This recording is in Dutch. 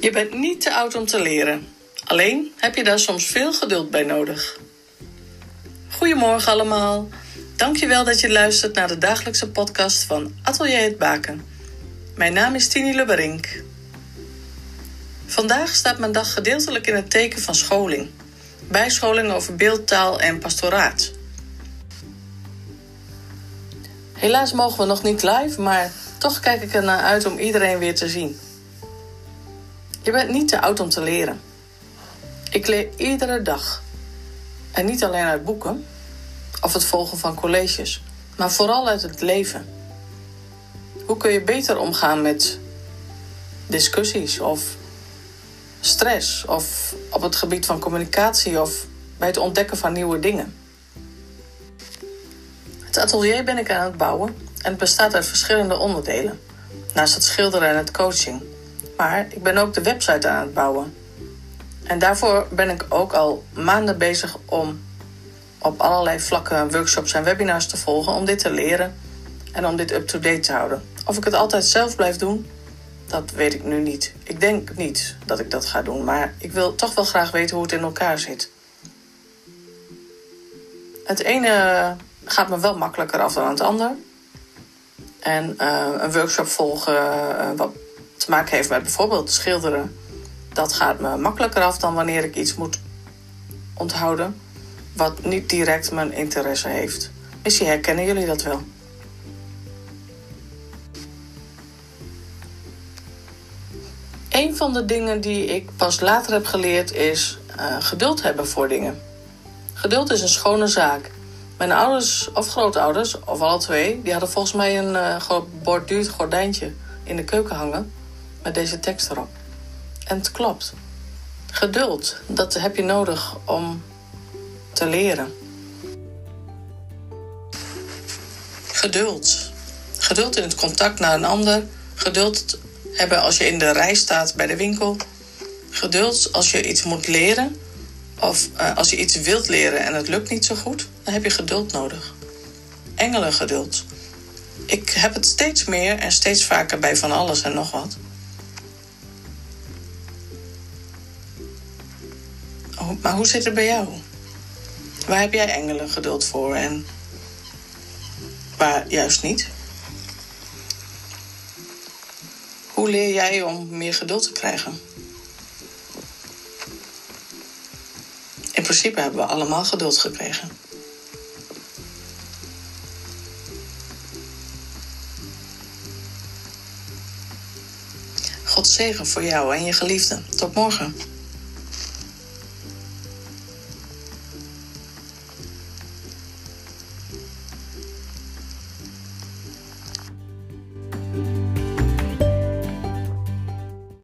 Je bent niet te oud om te leren. Alleen heb je daar soms veel geduld bij nodig. Goedemorgen allemaal. Dankjewel dat je luistert naar de dagelijkse podcast van Atelier het Baken. Mijn naam is Tini Lubberink. Vandaag staat mijn dag gedeeltelijk in het teken van scholing. Bijscholing over beeldtaal en pastoraat. Helaas mogen we nog niet live, maar toch kijk ik er naar uit om iedereen weer te zien. Je bent niet te oud om te leren. Ik leer iedere dag. En niet alleen uit boeken of het volgen van colleges, maar vooral uit het leven. Hoe kun je beter omgaan met discussies of stress of op het gebied van communicatie of bij het ontdekken van nieuwe dingen? Het atelier ben ik aan het bouwen en het bestaat uit verschillende onderdelen, naast het schilderen en het coaching. Maar ik ben ook de website aan het bouwen. En daarvoor ben ik ook al maanden bezig om op allerlei vlakken workshops en webinars te volgen om dit te leren en om dit up-to-date te houden. Of ik het altijd zelf blijf doen, dat weet ik nu niet. Ik denk niet dat ik dat ga doen, maar ik wil toch wel graag weten hoe het in elkaar zit. Het ene gaat me wel makkelijker af dan het ander. En uh, een workshop volgen uh, wat te maken heeft met bijvoorbeeld schilderen, dat gaat me makkelijker af dan wanneer ik iets moet onthouden wat niet direct mijn interesse heeft. Misschien herkennen jullie dat wel. Een van de dingen die ik pas later heb geleerd is uh, geduld hebben voor dingen. Geduld is een schone zaak. Mijn ouders of grootouders, of alle twee, die hadden volgens mij een uh, geborduurd gordijntje in de keuken hangen met deze tekst erop. En het klopt. Geduld, dat heb je nodig om te leren. Geduld. Geduld in het contact naar een ander. Geduld hebben als je in de rij staat bij de winkel. Geduld als je iets moet leren. Of uh, als je iets wilt leren en het lukt niet zo goed, dan heb je geduld nodig. Engelengeduld. Ik heb het steeds meer en steeds vaker bij van alles en nog wat. Maar hoe zit het bij jou? Waar heb jij engelengeduld voor en waar juist niet? Hoe leer jij om meer geduld te krijgen? In principe hebben we allemaal geduld gekregen. God zegen voor jou en je geliefden. Tot morgen.